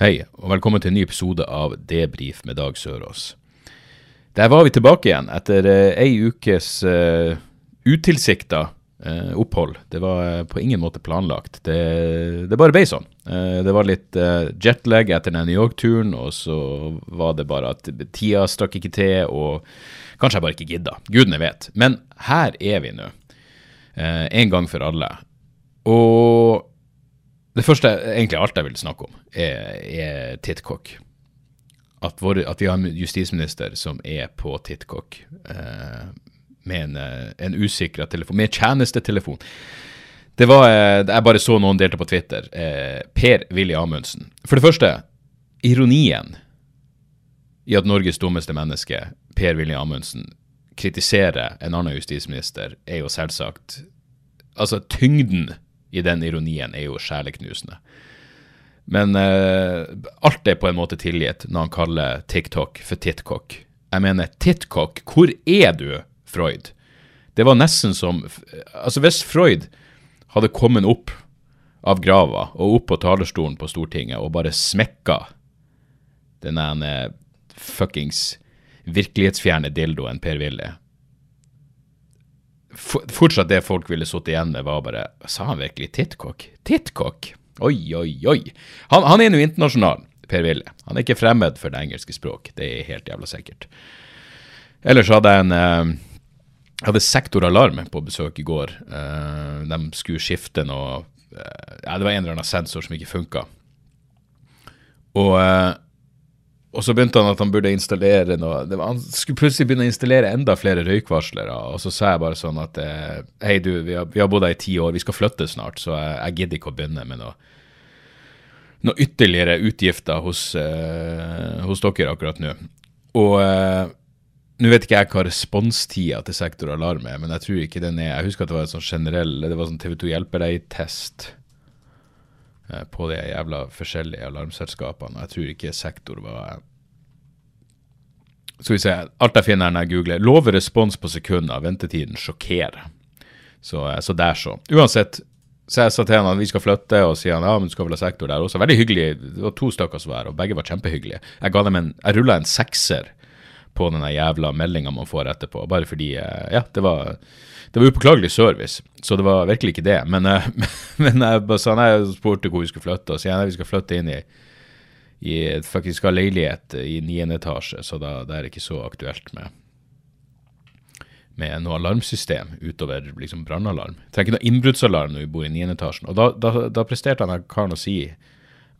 Hei, og velkommen til en ny episode av Debrif med Dag Sørås. Der var vi tilbake igjen etter eh, ei ukes uh, utilsikta eh, opphold. Det var eh, på ingen måte planlagt. Det, det bare ble sånn. Eh, det var litt eh, jetlag etter den New York-turen, og så var det bare at tida strakk ikke til, og kanskje jeg bare ikke gidda. Gudene vet. Men her er vi nå. Eh, en gang for alle. Og det første, egentlig alt jeg vil snakke om, er, er tittkokk. At, at vi har en justisminister som er på tittkokk eh, med en, eh, en usikra telefon, med tjenestetelefon. Det var, eh, Jeg bare så noen delte på Twitter. Eh, Per-Willy Amundsen. For det første, ironien i at Norges dummeste menneske, Per-Willy Amundsen, kritiserer en annen justisminister, er jo selvsagt Altså, tyngden i den ironien er jo sjeleknusende. Men eh, alt er på en måte tilgitt når han kaller TikTok for Titcock. Jeg mener, Titcock, hvor er du, Freud? Det var nesten som Altså, hvis Freud hadde kommet opp av grava og opp på talerstolen på Stortinget og bare smekka den ene fuckings virkelighetsfjerne dildoen Per-Willy for- Fortsatt det folk ville sittet igjen med, var bare Sa han virkelig tittkokk? Tittkokk? Oi, oi, oi. Han, han er nå internasjonal, Per-Willy. Han er ikke fremmed for det engelske språk. Det er helt jævla sikkert. Ellers hadde jeg en eh, jeg hadde Sektoralarm på besøk i går. Eh, de skulle skifte noe eh, Ja, det var en eller annen sensor som ikke funka. Og, eh, og så begynte han at han burde installere noe var, Han skulle plutselig begynne å installere enda flere røykvarslere. Og så sa jeg bare sånn at eh, Hei, du, vi har, vi har bodd her i ti år, vi skal flytte snart, så jeg, jeg gidder ikke å begynne med noe noe ytterligere utgifter hos, eh, hos dere akkurat nå. Og eh, nå vet ikke jeg hva responstida til Sektor Alarm er, men jeg tror ikke den er Jeg husker at det var en sånn generell Det var sånn TV2 hjelper deg-test på de jævla forskjellige alarmselskapene. Jeg tror ikke Sektor var Skal vi se Alt jeg finner når jeg googler. Lover respons på sekunder. Ventetiden sjokkerer. Så, eh, så der, så. Uansett, så jeg sa til han at vi skal flytte, og sier han ja, men du skal vel ha sektor der også. Veldig hyggelig. Det var to stykker som var her, og begge var kjempehyggelige. Jeg ga dem en, jeg rulla en sekser på den jævla meldinga man får etterpå, bare fordi eh, Ja, det var det var upåklagelig service, så det var virkelig ikke det. Men, eh, men jeg bare sa nei, jeg spurte hvor vi skulle flytte, og så nei, vi skal flytte inn i i faktisk har ha leilighet i niende etasje, så da, det er ikke så aktuelt med med noe alarmsystem utover liksom brannalarm. Trenger ikke noe innbruddsalarm når vi bor i niende etasjen. Og da, da, da presterte han karen å si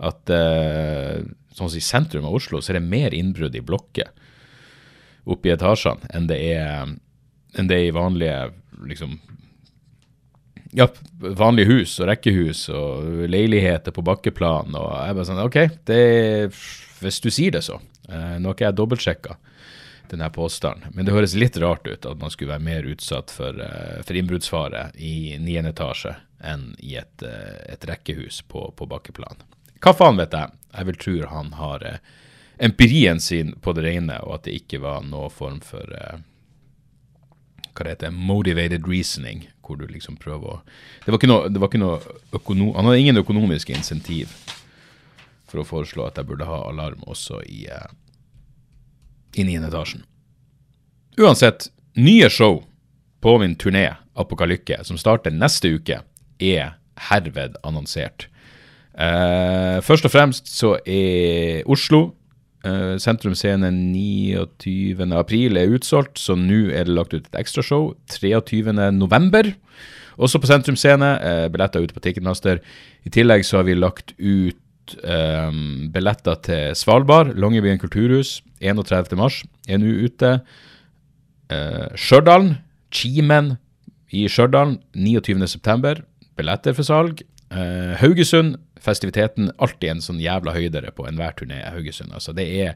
at eh, sånn i sentrum av Oslo, så er det mer innbrudd i blokker oppe i etasjene enn det er, enn det er i vanlige liksom ja, vanlige hus og rekkehus og leiligheter på bakkeplan. Og jeg bare sånn, ok, det, hvis du sier det så. Eh, nå har ikke jeg dobbeltsjekka denne påstanden, men det høres litt rart ut at man skulle være mer utsatt for, eh, for innbruddsfare i niende etasje enn i et, eh, et rekkehus på, på bakkeplan. Hva faen vet jeg? Jeg vil tro han har empirien sin på det rene, og at det ikke var noen form for uh, hva det heter, motivated reasoning, hvor du liksom prøver å Det var ikke noe, var ikke noe økono, Han hadde ingen økonomiske insentiv for å foreslå at jeg burde ha alarm også i, eh, i niende etasjen. Uansett, nye show på min turné Apokalykke, som starter neste uke, er herved annonsert. Uh, først og fremst så er Oslo eh, Sentrum Scene 29. april er utsolgt, så nå er det lagt ut et ekstrashow 23. november. Også på Sentrum Scene. Eh, billetter ute på Ticketmaster. I tillegg så har vi lagt ut um, billetter til Svalbard, Longyearbyen kulturhus. 31. mars er nå ute. Uh, Stjørdal, Kimen i Stjørdal 29. september. Billetter for salg. Eh, Haugesund, festiviteten, alltid en sånn jævla høydere på enhver turné. i Haugesund, altså. Det er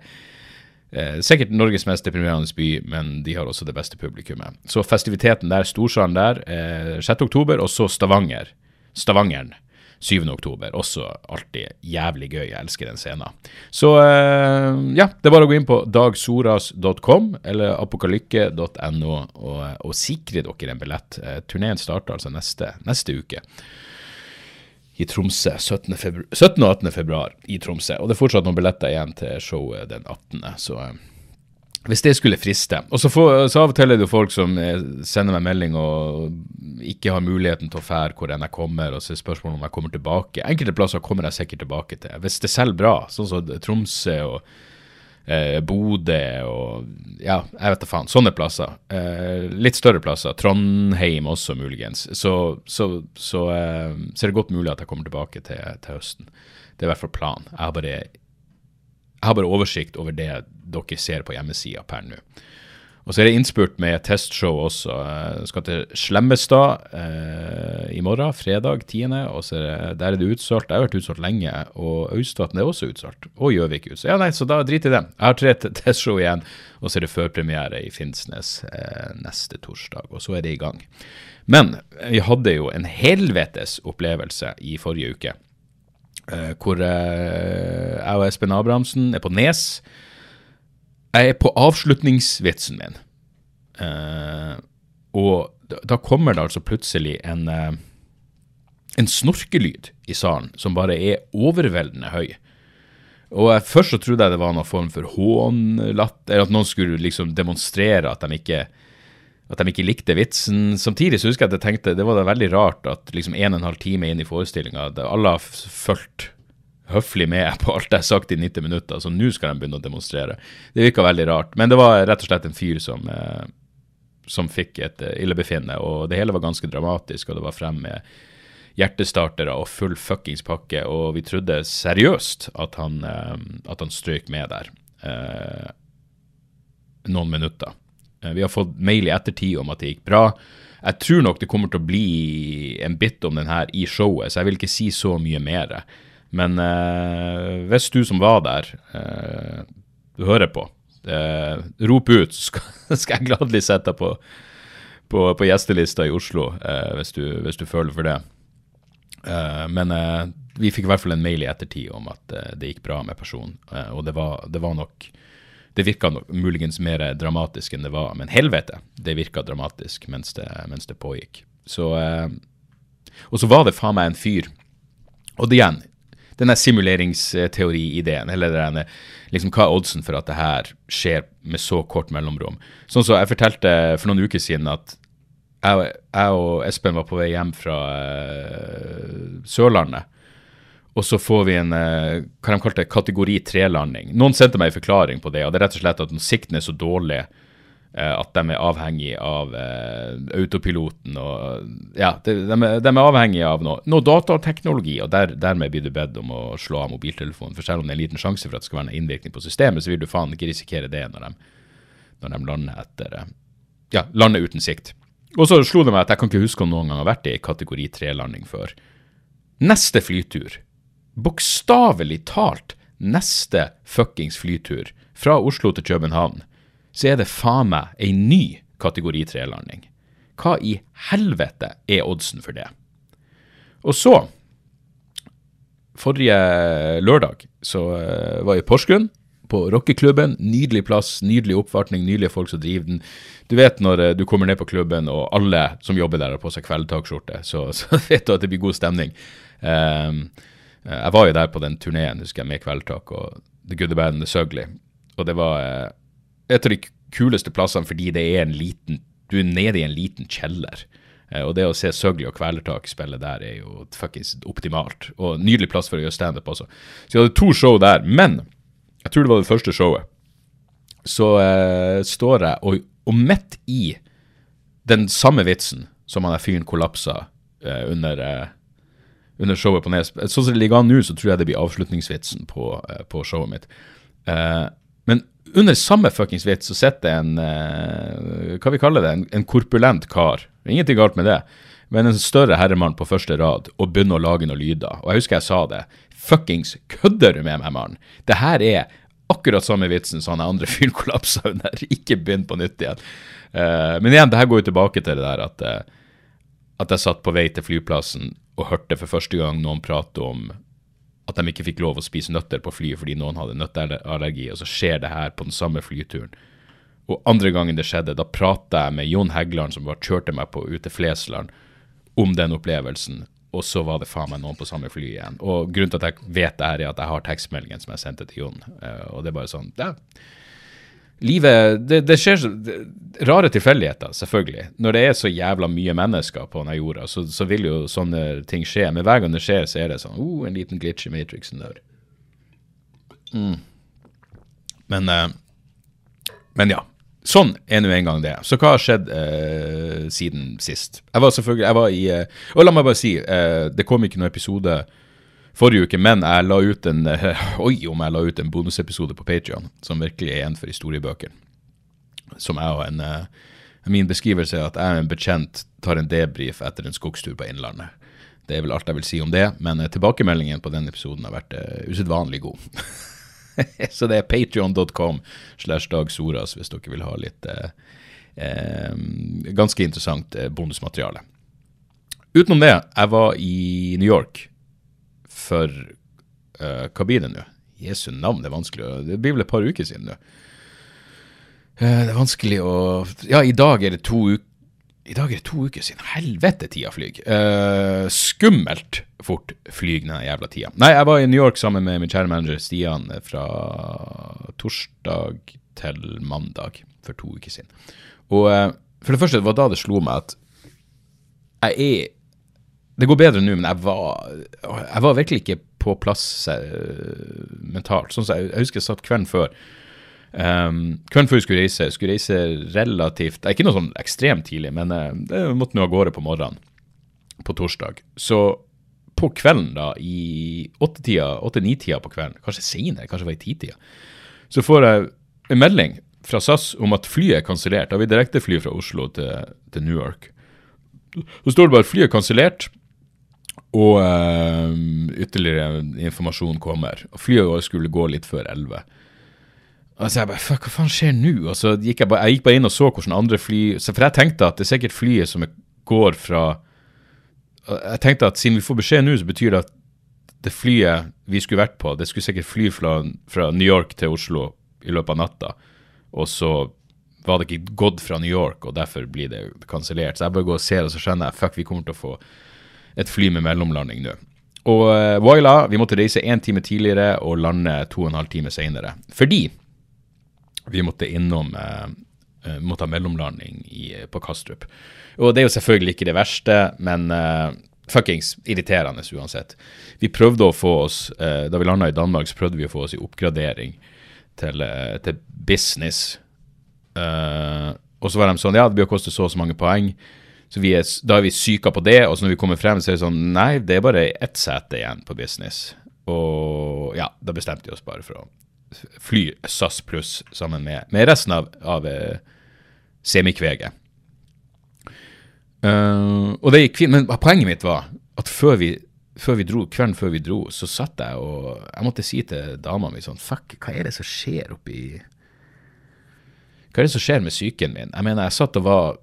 eh, sikkert Norges mest deprimerende by, men de har også det beste publikummet. Så festiviteten der, storsalen der, eh, 6. oktober, og så Stavanger. Stavangeren. 7. oktober. Også alltid jævlig gøy. Jeg elsker den scenen. Så eh, ja, det er bare å gå inn på dagsoras.com eller apokalykke.no og, og sikre dere en billett. Eh, turneen starter altså neste, neste uke i Tromsø 17. Februar, 17. og 18. februar i Tromsø. Og det er fortsatt noen billetter igjen til showet den 18., så eh, hvis det skulle friste. Og så, får, så av og til er det jo folk som eh, sender meg melding og ikke har muligheten til å fære hvor enn jeg kommer, og så er spørsmålet om jeg kommer tilbake. Enkelte plasser kommer jeg sikkert tilbake til. Hvis det selger bra, sånn som Tromsø og eh, Bodø og ja, jeg vet da faen. Sånne plasser. Eh, litt større plasser. Trondheim også, muligens. Så, så, så, eh, så er det godt mulig at jeg kommer tilbake til, til høsten. Det er i hvert fall planen. Jeg har bare jeg har bare oversikt over det dere ser på hjemmesida per nå. Og så er det innspurt med testshow også. Jeg skal til Slemmestad eh, i morgen, fredag 10. Og så er det, der er det utsolgt. Jeg har vært utsolgt lenge. Og Austvatn er også utsolgt. Og Gjøvik utsolgt. Ja, nei, så da drit i det. Jeg har tre testshow igjen, og så er det førpremiere i Finnsnes eh, neste torsdag. Og så er det i gang. Men vi hadde jo en helvetes opplevelse i forrige uke. Eh, hvor uh, jeg og Espen Abrahamsen er på Nes. Jeg er på avslutningsvitsen min. Uh, og da, kommer det altså plutselig en, en snorkelyd i salen som bare er overveldende høy. Og Først så trodde jeg det var noen form for hånlatter, at noen skulle liksom demonstrere at de ikke at de ikke likte vitsen. Samtidig så husker jeg at jeg tenkte det var da veldig rart at liksom en og en halv time inn i forestillinga alle har fulgt høflig med på alt jeg har sagt i 90 minutter, så nå skal de begynne å demonstrere. Det virka veldig rart. Men det var rett og slett en fyr som, eh, som fikk et eh, illebefinnende, og det hele var ganske dramatisk, og det var frem med hjertestartere og full fuckings pakke, og vi trodde seriøst at han, eh, at han strøk med der eh, noen minutter. Eh, vi har fått mail i ettertid om at det gikk bra. Jeg tror nok det kommer til å bli en bit om den her i showet, så jeg vil ikke si så mye mer. Men eh, hvis du som var der, eh, du hører på, eh, rop ut, så skal, skal, jeg gladelig sette deg på, på, på, gjestelista i Oslo eh, hvis du, hvis, du, føler for det. Eh, men vi fikk i hvert fall en mail i ettertid om at det gikk bra med personen, og det var, det var nok det virka muligens mer dramatisk enn det var, men helvete, det virka dramatisk mens det, mens det pågikk. Så, eh, og så var det faen meg en fyr. Og det igjen, denne simuleringsteori-ideen, eller denne, liksom, hva er oddsen for at det her skjer med så kort mellomrom? Sånn så jeg fortalte for noen uker siden at jeg, jeg og Espen var på vei hjem fra uh, Sørlandet. Og så får vi en uh, hva de kalte kategori 3-landing. Noen sendte meg en forklaring på det, og det er rett og slett at sikten er så dårlig at de er avhengig av eh, autopiloten og Ja, de, de, er avhengig av noe, noe datateknologi, og der, dermed blir du bedt om å slå av mobiltelefonen. For selv om det er en liten sjanse for at det skal være en innvirkning på systemet, så vil du faen ikke risikere det når de, når de lander etter Ja, lander uten sikt. Og så slo det meg at jeg kan ikke huske om noen gang har vært i kategori 3-landing før. Neste flytur bokstavelig talt neste fuckings flytur fra Oslo til København, så er det faen meg ei ny kategori 3-landing. Hva i helvete er oddsen for det? Og så, forrige lørdag, så uh, var jeg i Porsgrunn, på rockeklubben. Nydelig plass, nydelig oppvartning, nydelige folk som driver den. Du vet når uh, du kommer ned på klubben og alle som jobber der har på seg kveldtakskjorte, så, så, vet du at det blir god stemning. Um, Eh, jeg var jo der på den turneen husker jeg, med Kveldtak og The Good, The Bad and The Sugly. Og det var eh, et av de kuleste plassene fordi det er en liten Du er nede i en liten kjeller. Eh, og det å se Søgli og Kvelertak spille der er jo fuckings optimalt. Og nydelig plass for å gjøre standup også. Så jeg hadde to show der. Men jeg tror det var det første showet. Så eh, står jeg og, og midt i den samme vitsen som han der fyren kollapsa eh, under eh, under showet på Nes. Sånn som det ligger an nå, så tror jeg det blir avslutningsvitsen på, uh, på showet mitt. Uh, men under samme fuckings vits så sitter en uh, Hva vi kaller det? En, en korpulent kar. Ingenting galt med det. men en større herremann på første rad og begynner å lage noen lyder. Og jeg husker jeg sa det. Fuckings kødder du med meg, mann? Det her er akkurat samme vitsen som han andre fyren kollapsa under. Ikke begynn på nytt igjen. Uh, men igjen, det her går jo tilbake til det der at, uh, at jeg satt på vei til flyplassen og hørte for første gang noen prate om at de ikke fikk lov å spise nøtter på flyet fordi noen hadde nøtteallergi, og så skjer det her på den samme flyturen. Og andre gangen det skjedde, da prata jeg med Jon Heggeland, som bare kjørte meg på ut til Flesland, om den opplevelsen, og så var det faen meg noen på samme fly igjen. Og grunnen til at jeg vet det her, er at jeg har tekstmeldingen som jeg sendte til Jon, uh, og det er bare sånn ja, Livet det, det, skjer Rare tilfeldigheter, selvfølgelig. Når det er så jævla mye mennesker på denne jorda, så, så, vil jo sånne ting skje. Men hver gang det skjer, så er det sånn oh, en liten glitch i Matrixen der. Mm. Men, uh, men ja. Sånn er nå en gang det. Så hva har skjedd eh, siden sist? Jeg var selvfølgelig jeg var i eh, Og la meg bare si, det kom ikke noen episode forrige uke, men jeg la ut en Oi, om jeg la ut en bonusepisode på Patrion, som virkelig er en for historiebøker. Som jeg og en Min beskrivelse er at jeg og en bekjent tar en debrief etter en skogstur på Innlandet. Det er vel alt jeg vil si om det, men eh, tilbakemeldingen på den episoden har vært uh, usedvanlig god. Så det er patrion.com slash Dag Soras hvis dere vil ha litt uh, ganske interessant bonusmateriale. Utenom det, jeg var i New York for uh, det nå? Jesu navn, det er vanskelig. Det blir vel et par uker siden nå. Uh, det er vanskelig å Ja, i dag er det to uker i dag er det to uker siden. Helvete, tida flyr. Uh, skummelt fort flyr den jævla tida. Nei, jeg var i New York sammen med min kjære manager Stian fra torsdag til mandag for to uker siden. Og uh, for det første, det var da det slo meg at jeg er det går bedre nå, men jeg var, jeg var virkelig ikke på plass uh, mentalt. Sånn jeg, jeg, husker jeg satt kvelden før. Um, kvelden før jeg skulle reise, jeg skulle reise relativt Ikke noe sånn ekstremt tidlig, men uh, jeg måtte nå av gårde på morgenen på torsdag. Så på kvelden, da, i åtte-ni-tida på kvelden, kanskje senere, kanskje det var i ti-tida, så får jeg en melding fra SAS om at flyet er kansellert. Da har vi direktefly fra Oslo til, til New York. Så står det bare at flyet er kansellert. Og uh, ytterligere informasjon kommer. Og Flyet skulle gå litt før 11. Altså jeg bare, fuck, Hva faen skjer nå? Og så gikk jeg, bare, jeg gikk bare inn og så hvordan andre fly For jeg tenkte at det er sikkert flyet som går fra Jeg tenkte at siden vi får beskjed nå, så betyr det at det flyet vi skulle vært på, det skulle sikkert fly fra, fra New York til Oslo i løpet av natta. Og så var det ikke gått fra New York, og derfor blir det kansellert. Så jeg bare går og ser, og så skjønner jeg fuck, vi kommer til å få et fly med mellomlanding nå. Og uh, voila, vi måtte reise én time tidligere og lande to og en halv time senere. Fordi vi måtte innom uh, uh, måtte ha mellomlanding i, på Kastrup. Og det er jo selvfølgelig ikke det verste, men uh, fuckings irriterende uansett. Vi prøvde å få oss, uh, da vi landa i Danmark, så prøvde vi å få oss i oppgradering til, uh, til business. og så var de sånn, ja, det blir å koste så og så mange poeng. Så er, da er vi syka på det, og så når vi kommer frem, så er det sånn Nei, det er bare ett sete igjen på business. Og ja, da bestemte vi oss bare for å fly SAS pluss sammen med, med resten av, av uh, semikveget. Uh, og det gikk fint, men poenget mitt var at før vi, før vi dro, kvelden før vi dro, så satt jeg og Jeg måtte si til dama mi sånn Fuck, hva er det som skjer oppi Hva er det som skjer med psyken min? Jeg mener, jeg satt og var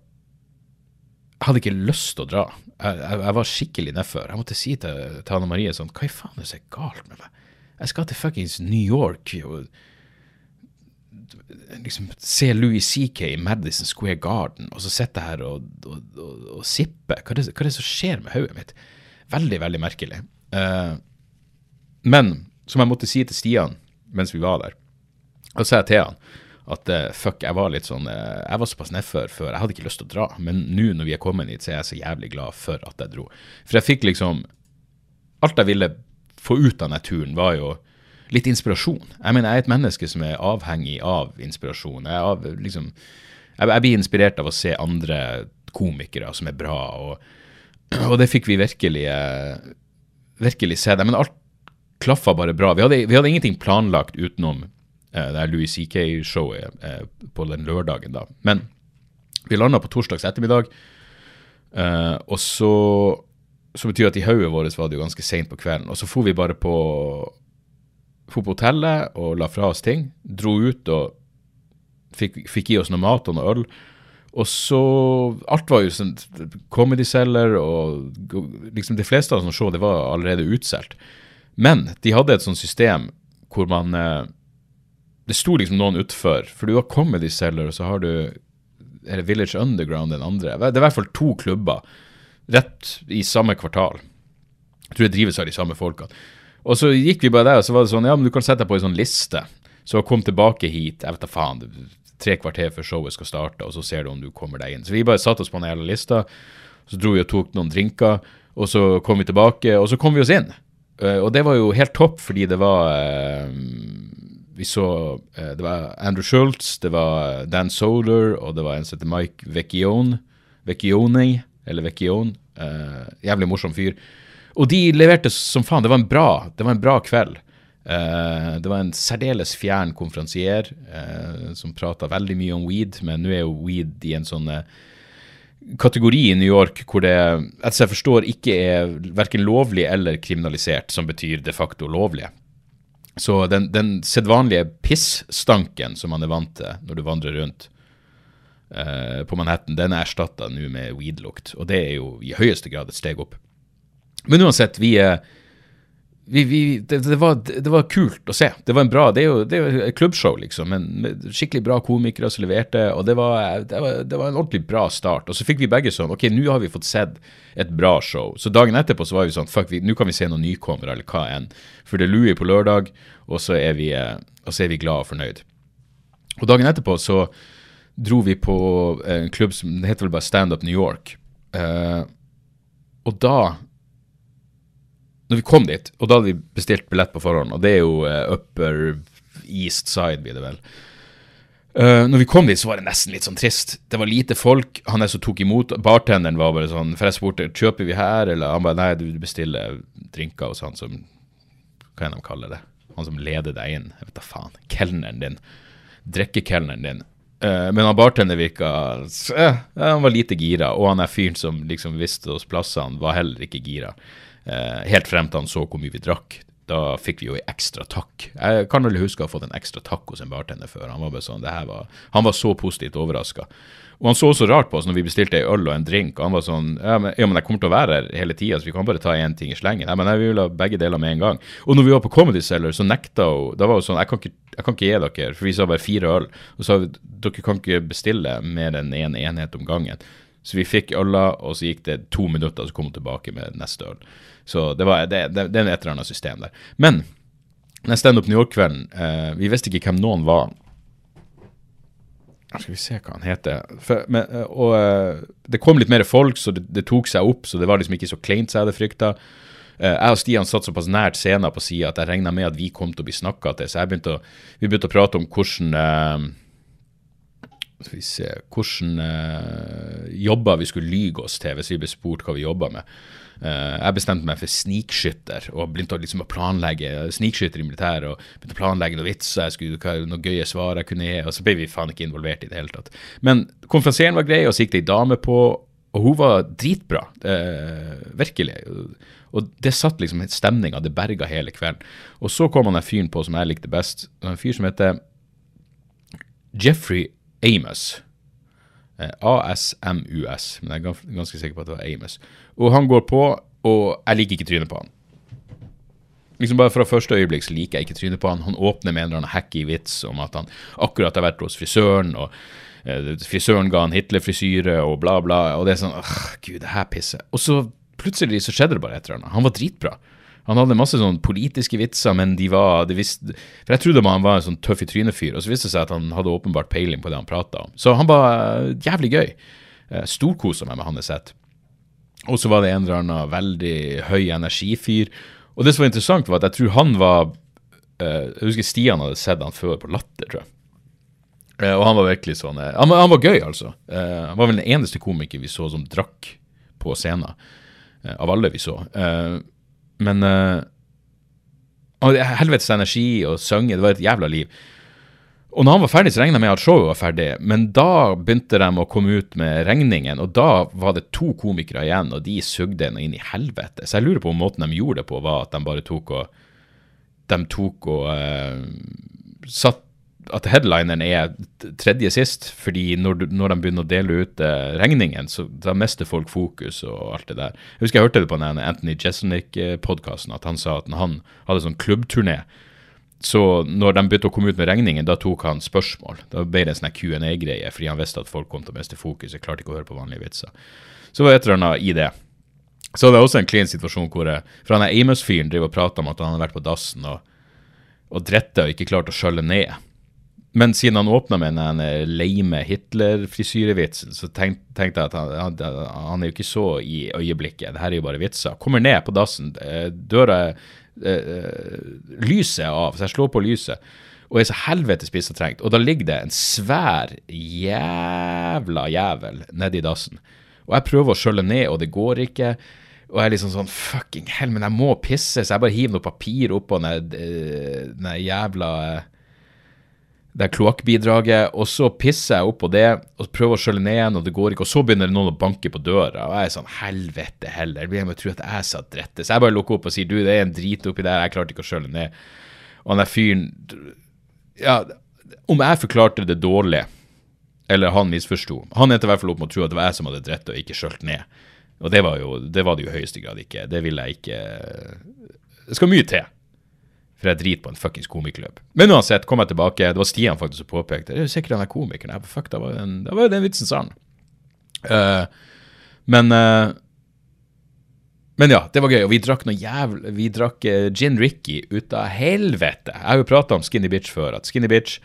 jeg hadde ikke lyst til å dra. Jeg, jeg, jeg var skikkelig nedfor. Jeg måtte si til, til Anne Marie sånn Hva i faen er det som er galt med meg? Jeg skal til fuckings New York og liksom se Louis CK i Madison Square Garden, og så sitter jeg her og, og, og, og sipper. Hva, hva, er det som skjer med hodet mitt? Veldig, veldig merkelig. Uh, men som jeg måtte si til Stian mens vi var der, og så sa jeg til han at uh, fuck, jeg var litt sånn uh, Jeg var såpass nedfor før. Jeg hadde ikke lyst til å dra. Men nå når vi er kommet hit, så er jeg så jævlig glad for at jeg dro. For jeg fikk liksom Alt jeg ville få ut av naturen, turen, var jo litt inspirasjon. Jeg mener, jeg er et menneske som er avhengig av inspirasjon. Jeg, av, liksom, jeg, jeg blir inspirert av å se andre komikere som er bra, og, og det fikk vi virkelig, uh, virkelig se. Men alt klaffa bare bra. Vi hadde, vi hadde ingenting planlagt utenom Eh, det er Louis CK-showet eh, på den lørdagen, da. Men vi landa på torsdags ettermiddag. Eh, og så, så betyr at i hodet vårt var det jo ganske seint på kvelden. Og så for vi bare på, på hotellet og la fra oss ting. Dro ut og fikk, fikk i oss noe mat og noe øl. Og så Alt var jo sånn Comedy Cellar og liksom de fleste av oss som så, det var allerede utsolgt. Men de hadde et sånt system hvor man eh, Det sto liksom noen utfor. For du har Comedy Cellar, og så har du er Village Underground den andre. Det er i hvert fall to klubber rett i samme kvartal. Jeg tror det drives av de samme folkene. Og så gikk vi bare der, og så var det sånn Ja, men du kan sette deg på ei sånn liste. Så kom tilbake hit. Jeg vet da faen. Tre kvarter før showet skal starte, og så ser du om du kommer deg inn. Så vi bare satte oss på den hele lista. Så dro vi og tok noen drinker, og så kom vi tilbake, og så kom vi oss inn. Uh, og det var jo helt topp, fordi det var uh, Vi så uh, Det var Andrew Schultz, det var Dan Solar, og det var en som heter Mike Vecchione. Vecchione, eller Vecchione. jævlig morsom fyr. Og de leverte som faen. Det var en bra, det var en bra kveld. Uh, det var en særdeles fjern konferansier uh, som prata veldig mye om weed, men nå er jo weed i en sånn uh, kategori i New York hvor det, etter jeg forstår, ikke er verken lovlig eller kriminalisert, som betyr de facto lovlig. Så den, den sedvanlige pissstanken som man er vant til når du vandrer rundt på Manhattan, den er erstatta nå med weed-lukt, og det er jo i høyeste grad et steg opp. Men uansett, vi er vi, vi, det, det, var, det, var, kult å se. Det var en bra, det er jo, det er et klubbshow, liksom. Men skikkelig bra komikere som leverte. Og det var, var, det var, en ordentlig bra start. Og så fikk vi begge sånn Ok, nå har vi fått sett et bra show. Så dagen etterpå så var vi sånn Fuck, nå kan vi se noen nykommere, eller hva enn. For det er Louis på lørdag, og så er vi, og så er vi glad og fornøyd. Og dagen etterpå så dro vi på en klubb som det heter vel bare Stand Up New York. Uh, og da når vi kom dit, og da hadde vi bestilt billett på forhånd, og det er jo uh, Upper East Side, blir det vel. Uh, når vi kom dit, så var det nesten litt sånn trist. Det var lite folk. Han er som tok imot Bartenderen var bare sånn For jeg spurte kjøper vi her, eller han bare nei, du bestiller drinker hos han som Hva enn de kaller det? Han som leder deg inn. Jeg vet da faen. Kelneren din. Drikkekelneren din. Uh, men han bartender virka uh, Han var lite gira, og han er fyren som liksom visste oss plassene, var heller ikke gira. Eh, helt frem til han så hvor mye vi drakk. Da fikk vi jo ei ekstra takk. Jeg kan vel huske å ha fått en ekstra takk hos en bartender før. Han var, bare sånn, var, han var så positivt overraska. Og han så også rart på oss når vi bestilte ei øl og en drink. Og han var sånn ja men, ja, men, jeg kommer til å være her hele tida, så vi kan bare ta én ting i slengen. Ja, men jeg vil ha begge deler med en gang. Og når vi var på Comedy Cellar, så nekta hun Da var hun sånn jeg kan, ikke, jeg kan ikke gi dere, for vi sa bare fire øl. Og så dere kan ikke bestille mer enn én en enhet om gangen. Så vi fikk øla, og så gikk det to minutter, og så kom hun tilbake med neste øl. Så det, var, det, det, det er et eller annet system der. Men den Standup New York-kvelden eh, Vi visste ikke hvem noen var. Skal vi se hva han heter. For, men, og, og eh, Det kom litt mer folk, så det, tok seg opp. Så det var liksom ikke så kleint som jeg hadde frykta. Uh, jeg og Stian satt såpass nært scenen på sida at jeg regna med at vi kom til å bli snakka til. Så begynte å, vi begynte å prate om hvordan uh, skal vi se, hvordan uh, jobber vi skulle lyge oss til hvis vi ble spurt hva vi jobba med. Uh, jeg bestemte meg for snikskytter og begynte liksom å planlegge snikskytter i militæret. og begynte å planlegge noen vitser, jeg skulle, noen gøye svar jeg kunne gi. Og så ble vi faen ikke involvert i det hele tatt. Men konferansieren var grei, og så gikk det ei dame på, og hun var dritbra. Uh, virkelig. Og det satt liksom stemninga, det berga hele kvelden. Og så kom han den fyren på som jeg likte best. En fyr som heter Jeffrey Amos. ASMUS, men jeg er ganske sikker på at det var Amos. Og han går på, og jeg liker ikke trynet på han. Liksom Bare fra første øyeblikk så liker jeg ikke trynet på han. Han åpner med en eller annen hacky vits om at han akkurat har vært hos frisøren, og eh, frisøren ga han Hitler-frisyre, og bla, bla. Og det er sånn åh, gud, det her pisser. Og så plutselig så skjedde det bare et eller annet. Han var dritbra. Han hadde masse sånn politiske vitser, men de var de visste, For jeg trodde han var en sånn tøff i trynet-fyr, og så viste det seg at han hadde åpenbart peiling på det han prata om. Så han var uh, jævlig gøy. Uh, Storkosa meg med hans sett. Og så var det en eller annen veldig høy energifyr. Og det som var interessant, var at jeg tror han var uh, Jeg husker Stian hadde sett han før på Latter, tror jeg. Og han var virkelig sånn han, han, var gøy, altså. han var vel den eneste komiker vi så som drakk på scenen. av alle vi så. Men uh, Helvetes energi og synge, det var et jævla liv. Og når han var ferdig, så regna jeg med at showet var ferdig, men da begynte de å komme ut med regningen, og da var det to komikere igjen, og de sugde henne inn i helvete. Så jeg lurer på om måten de gjorde det på, var at de bare tok og De tok og uh, satt at headlineren er tredje sist, fordi når, når de begynner å dele ut eh, regningen, så da mister folk fokus og alt det der. Jeg husker jeg hørte det på den Anthony Jeselnik-podkasten, at han sa at han hadde sånn klubbturné, så når de begynte å komme ut med regningen, da tok han spørsmål. Da ble det en sånn Q&A-greie, fordi han visste at folk kom til å miste fokus. Jeg klarte ikke å høre på vanlige vitser. Så var det et eller annet i det. Så det er også en klin situasjon hvor jeg, for han Amos-fyren driver og prater om at han har vært på dassen og, og dretta og ikke klart å skjølle ned. Men siden han åpna med den leime Hitler-frisyrevitsen, så tenkte, tenkte jeg at han, han, er jo ikke så i øyeblikket. Det her er jo bare vitser. Kommer ned på dassen, eh, døra uh, lyset av, så jeg slår på lyset, og er så helvetes pissetrengt. Og da ligger det en svær jævla jævel nedi dassen. Og jeg prøver å skjølle ned, og det går ikke. Og jeg er liksom sånn Fucking hell, men jeg må pisse, så jeg bare hiver noe papir oppå den, den jævla det kloakkbidraget, og så pisser jeg opp på det og prøver å skjølle ned igjen, og det går ikke. Og så begynner noen å banke på døra, og jeg er sånn helvete heller. Jeg med å tro at jeg satt drette. Så jeg bare lukker opp og sier du, det er en drit oppi der, jeg klarte ikke å skjølle ned. Og han der fyren Ja, om jeg forklarte det dårlig, eller han misforsto Han endte i hvert fall opp med å tro at det var jeg som hadde dritt og ikke skjølt ned. Og det var, jo, det var det jo i høyeste grad ikke. Det vil jeg ikke Det skal mye til for jeg driter på en fuckings komiklubb. Men uansett, kom jeg tilbake. Det var Stian faktisk som påpekte det. er jo sikkert han er komikeren. Jeg, fuck, da var jo den, vitsen sann. Uh, men uh, men ja, det var gøy. Og vi drakk noe jævlig Vi drakk uh, gin Ricky ut av helvete. Jeg har jo prata om Skinny Bitch før. At Skinny Bitch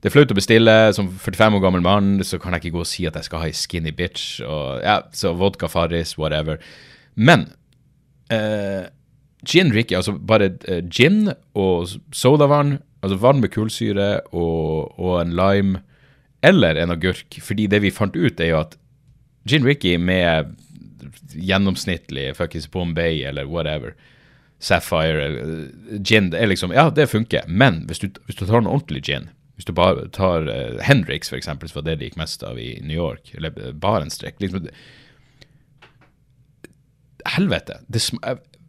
Det er flaut å bestille. Som 45 år gammel mann så kan jeg ikke gå og si at jeg skal ha ei Skinny Bitch. Og, ja, så vodka Farris, whatever. Men uh, Gin Ricky, altså bare uh, gin og sodavann, altså vann med kullsyre og, og, en lime, eller en agurk. Fordi det vi fant ut, er jo at gin Ricky med gjennomsnittlig fuckings Bombay eller whatever, Sapphire uh, Gin det er liksom Ja, det funker, men hvis du, hvis du tar en ordentlig gin hvis du bare tar uh, Hendrix, for eksempel, som var det det gikk mest av i New York, eller bare en strekk liksom, Helvete. Det,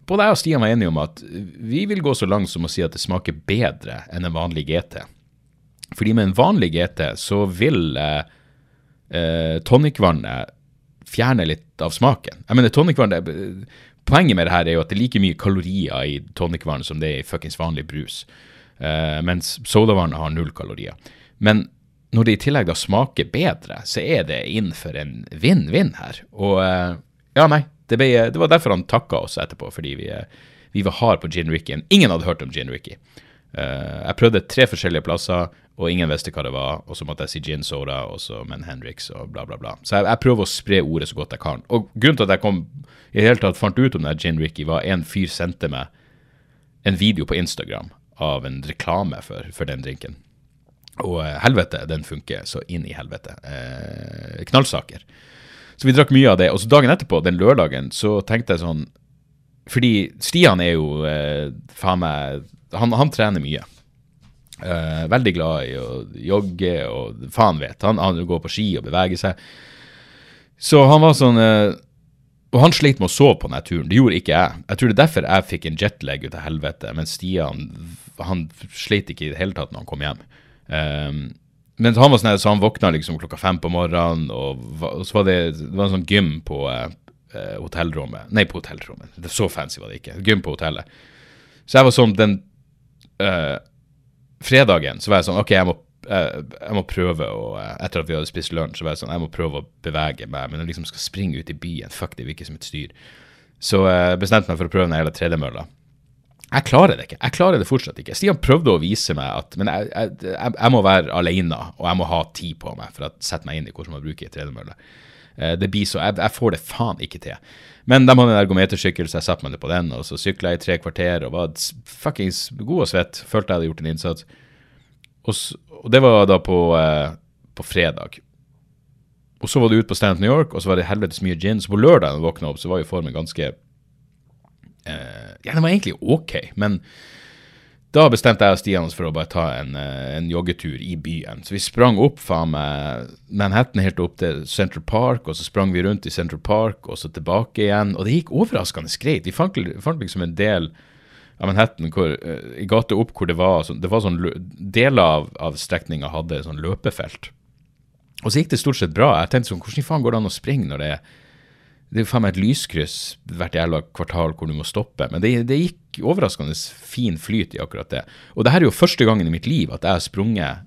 både jeg og Stian var enige om at vi vil gå så langt som å si at det smaker bedre enn en vanlig GT. Fordi med en vanlig GT så vil eh, eh, tonicvannet fjerne litt av smaken. Jeg mener, tonicvannet Poenget med det her er jo at det er like mye kalorier i tonicvann som det er i fuckings vanlig brus. Eh, mens sodavannet har null kalorier. Men når det i tillegg da smaker bedre, så er det innenfor en vinn-vinn her. Og eh, ja, nei, det, ble, det, var derfor han takka oss etterpå, fordi vi, vi var hard på Gin Ricky. Ingen hadde hørt om Gin Ricky. Uh, jeg prøvde tre forskjellige plasser, og ingen visste hva det var. Og så måtte jeg si gin soda, og så Men Hendrix og bla, bla, bla. Så jeg, jeg, prøver å spre ordet så godt jeg kan. Og grunnen til at jeg kom i hele tatt fant ut om det Gin Ricky, var en fyr sendte meg en video på Instagram av en reklame for, for den drinken. Og uh, helvete, den funker så inn i helvete. Eh, knallsaker. Så vi drakk mye av det. Og så dagen etterpå, den lørdagen, så tenkte jeg sånn Fordi Stian er jo eh, faen meg han, han, trener mye. Eh, veldig glad i å jogge og faen vet. Han, han går på ski og beveger seg. Så han var sånn eh, Og han slet med å sove på denne turen. Det gjorde ikke jeg. Jeg tror det er derfor jeg fikk en jetlag ut av helvete, Men Stian han slet ikke i det hele tatt når han kom hjem. Um, men han var sånn så han våkna liksom klokka fem på morgenen, og, og så var det, det var en sånn gym på eh, eh, hotellrommet. Nei, på hotellrommet. Det Så fancy var det ikke. Gym på hotellet. Så jeg var sånn den eh, Fredagen så var jeg sånn OK, jeg må, eh, jeg må prøve å eh, Etter at vi hadde spist lunsj, så var jeg sånn Jeg må prøve å bevege meg, men jeg liksom skal springe ut i byen. Fuck, det virker som et styr. Så jeg bestemte meg for å prøve den hele tredemølla. Jeg klarer det ikke. Jeg klarer det fortsatt ikke. Stian prøvde å vise meg at Men jeg, jeg, jeg må være alene, og jeg må ha tid på meg for å sette meg inn i hvordan man bruker tredemølle. Eh, det blir så, jeg, jeg, får det faen ikke til. Men de hadde en ergometersykkel, så jeg satte meg ned på den, og så sykla jeg i tre kvarter og var fuckings god og svett. Følte jeg hadde gjort en innsats. Og, og det var da på, eh, på fredag. Og så var det ut på Stand Up New York, og så var det helvetes mye gin. Så på lørdag da jeg våkna opp, så var jo formen ganske eh, Ja, den var egentlig ok, men da bestemte jeg og Stian oss for å bare ta en, eh, en joggetur i byen. Så vi sprang opp faen meg Manhattan helt opp til Central Park, og så sprang vi rundt i Central Park, og så tilbake igjen. Og det gikk overraskende greit. Vi fant, fant liksom en del av Manhattan hvor, eh, i gata opp hvor det var så, det var sånn Deler av, av strekninga hadde sånn løpefelt. Og så gikk det stort sett bra. Jeg tenkte sånn, hvordan faen går det an å springe når det er det er jo faen meg et lyskryss hvert jævla kvartal hvor du må stoppe. Men det, det gikk overraskende fin flyt i akkurat det. Og det her er jo første gangen i mitt liv at jeg har sprunget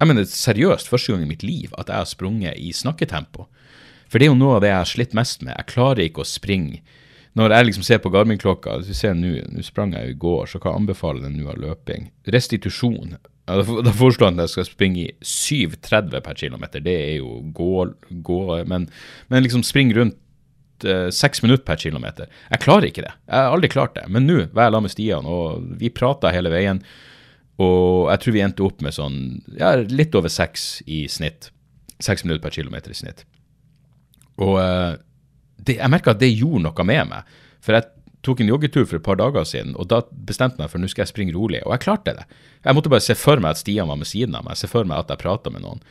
Jeg mener seriøst første gang i mitt liv at jeg har sprunget i snakketempo. For det er jo noe av det jeg har slitt mest med. Jeg klarer ikke å springe. Når jeg liksom ser på Garmin-klokka, hvis vi ser nå, nå sprang jeg jo i går, så hva jeg den nå av løping. Restitusjon. Da foreslår han at jeg skal springe i 7,30 per km. Det er jo gå, gå men, men liksom spring rundt eh, seks minutter per kilometer. Jeg klarer ikke det. Jeg har aldri klart det. Men nå var jeg sammen med Stian, og vi prata hele veien. Og jeg tror vi endte opp med sånn ja, litt over seks i snitt. Seks minutter per kilometer i snitt. Og eh, det, jeg merka at det gjorde noe med meg. For jeg tok en joggetur for et par dager siden, og da bestemte jeg meg for nå skal jeg springe rolig. Og jeg klarte det. Jeg måtte bare se for meg at Stian var med siden av meg. Se for meg at jeg prata med noen.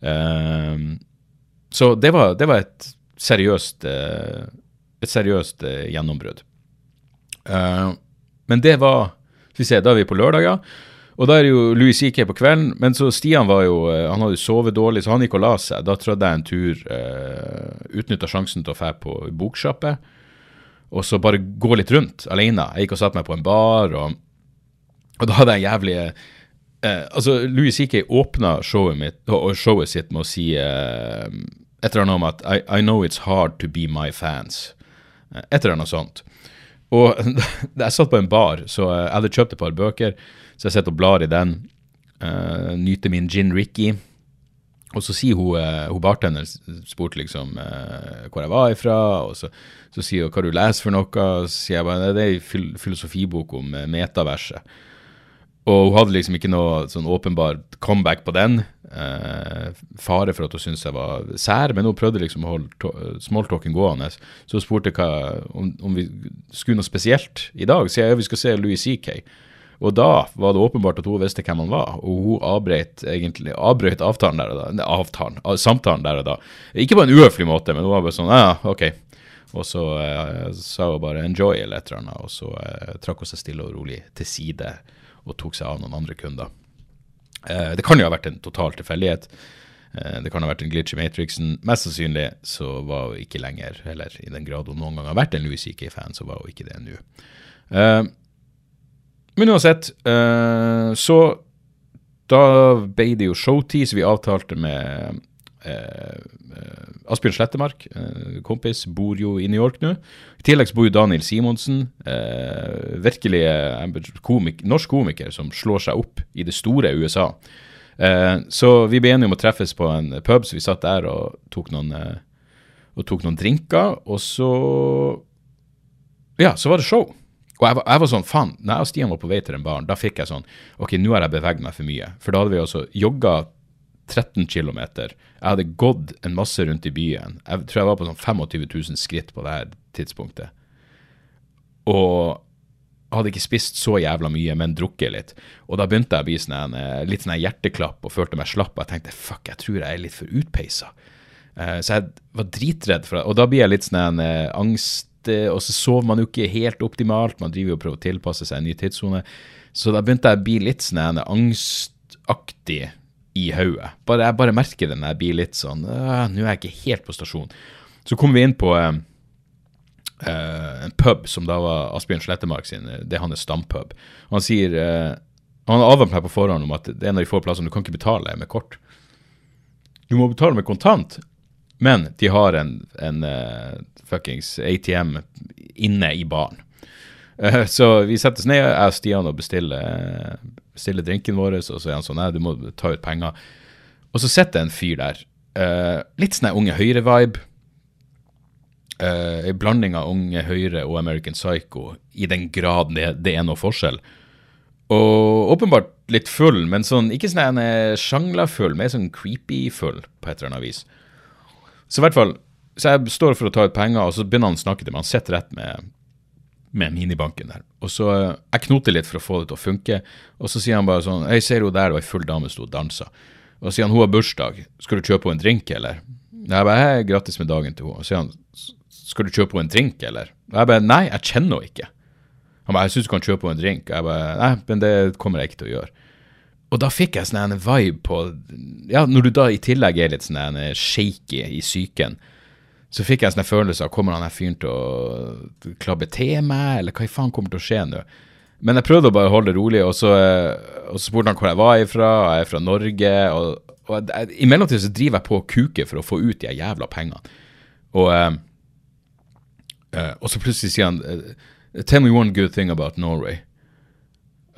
Ehm, så det var, det var et seriøst, eh, et seriøst eh, gjennombrudd. Eh, men det var vi se, da er vi på lørdager. Og da er det jo Louis CK på kvelden. Men så Stian var jo Han hadde sovet dårlig, så han gikk og la seg. Da trødde jeg en tur, utnytta sjansen til å dra på boksjappe. Og så bare gå litt rundt alene. Jeg gikk og satte meg på en bar, og, og da hadde jeg jævlig eh, Altså, Louis CK åpna showet, mitt, showet sitt med å si eh, et eller annet om at I, I know it's hard to be my fans. Eh, Et eller annet sånt. Og jeg satt på en bar, så jeg hadde kjøpt et par bøker, så jeg sitter og blar i den. Uh, nyter min gin Ricky. Og så sier hun, uh, hun bartender spurte liksom uh, hvor jeg var ifra, og så, så sier hun hva du leser for noe. Så sier jeg bare det er fil filosofibok om metaverset. Og hun hadde liksom ikke noe sånn åpenbar comeback på den. Eh, fare for at hun syntes jeg var sær, men hun prøvde liksom å holde smalltalken gående. Så hun spurte hva, om, om vi skulle noe spesielt i dag. Så jeg ja, vi skal se Louis CK. Og da var det åpenbart at hun visste hvem han var, og hun avbrøt egentlig avbrøt avtalen der og da. Avtalen, samtalen der og da. Ikke på en uhøflig måte, men hun var bare sånn ja, ok. Og så eh, sa hun bare 'enjoy' eller et eller annet, og så eh, trakk hun seg stille og rolig til side og tok seg av noen andre kunder. Eh, det kan jo ha vært en total tilfeldighet. Det kan ha vært en glitch i Matrixen. Mest sannsynlig så var hun ikke lenger, eller i den grad hun noen gang har vært en Louis CK-fan, så var hun ikke det nå. Uh, men uansett, uh, så da ble det jo showtid, vi avtalte med eh, eh, Asbjørn Slettemark, eh, kompis, bor jo i New York nå. I tillegg bor jo Daniel Simonsen, eh, virkelig eh, komik norsk komiker som slår seg opp i det store USA. Eh, så vi ble enige om å treffes på en pub, så vi satt der og tok noen, og tok noen drinker. Og så Ja, så var det show. Og jeg var, jeg var sånn, faen, når jeg og Stian var på vei til den baren, da fikk jeg sånn Ok, nå har jeg beveget meg for mye. For da hadde vi altså jogga 13 km. Jeg hadde gått en masse rundt i byen. Jeg tror jeg var på sånn 25 000 skritt på det her tidspunktet. Og hadde ikke spist så jævla mye, men drukket litt. Og da begynte jeg å bli sånn, litt sånn hjerteklapp og følte meg slapp. Og jeg tenkte fuck, jeg tror jeg er litt for utpeisa. Så jeg var dritredd for det. Og da blir jeg litt sånn angst og så sover man jo ikke helt optimalt. Man driver jo og prøver å tilpasse seg en ny tidssone. Så da begynte jeg å bli litt sånn angstaktig i hodet. Jeg bare merker når jeg blir litt sånn Nå er jeg ikke helt på stasjon. Så kom vi inn på eh, en pub som da var Asbjørn Slettemark sin, det er hans stampub. Han sier eh, Han har meg på forhånd om at det er en av de få plassene du kan ikke betale med kort. Du må betale med kontant, men de har en, en uh, fuckings ATM inne i baren. Uh, så vi settes ned, jeg og Stian, og bestiller, bestiller drinken vår. Og så er han sånn Nei, du må ta ut penger. Og så sitter en fyr der. Uh, litt sånn Unge Høyre-vibe. Uh, en blanding av Unge Høyre og American Psycho, i den grad det, det er noe forskjell. Og åpenbart litt full, men sånn, ikke sånn sjangla-full, mer sånn creepy-full på et eller annet vis. Så i hvert fall, så jeg står for å ta ut penger, og så begynner han å snakke til meg. Han sitter rett med med minibanken der. Og så eh, Jeg knoter litt for å få det til å funke, og så sier han bare sånn Jeg ser jo der det var ei full dame sto og dansa. Og så sier han hun har bursdag, skal du kjøpe henne en drink, eller? Jeg bare hei, grattis med dagen til henne. Og så sier han skal du kjøpe henne en drink, eller? Og jeg bare nei, jeg kjenner henne ikke. Han bare jeg syns du kan kjøpe henne en drink. Og jeg bare nei, men det kommer jeg ikke til å gjøre. Og da fikk jeg sånn en vibe på Ja, når du da i tillegg er litt sånn shaky i psyken, så fikk jeg en sånn følelse av kommer han her fyren til å klabbe til meg, eller hva i faen kommer til å skje nå? Men jeg prøvde å bare holde det rolig, og så, og så spurte han hvor jeg var ifra. Jeg er fra Norge. Og, og i mellomtiden så driver jeg på å kuke for å få ut de jævla pengene. Og, eh, eh, og så plutselig sier han eh, Tell me one good thing about Norway.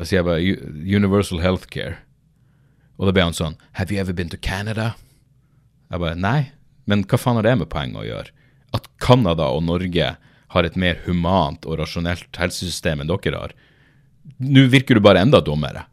Da sier jeg bare Universal Healthcare. Og da ble han sånn Have you ever been to Canada? Jeg bare Nei, men hva faen har det med poenget å gjøre? At Canada og Norge har et mer humant og rasjonelt helsesystem enn dere har. Nå virker du bare enda dummere.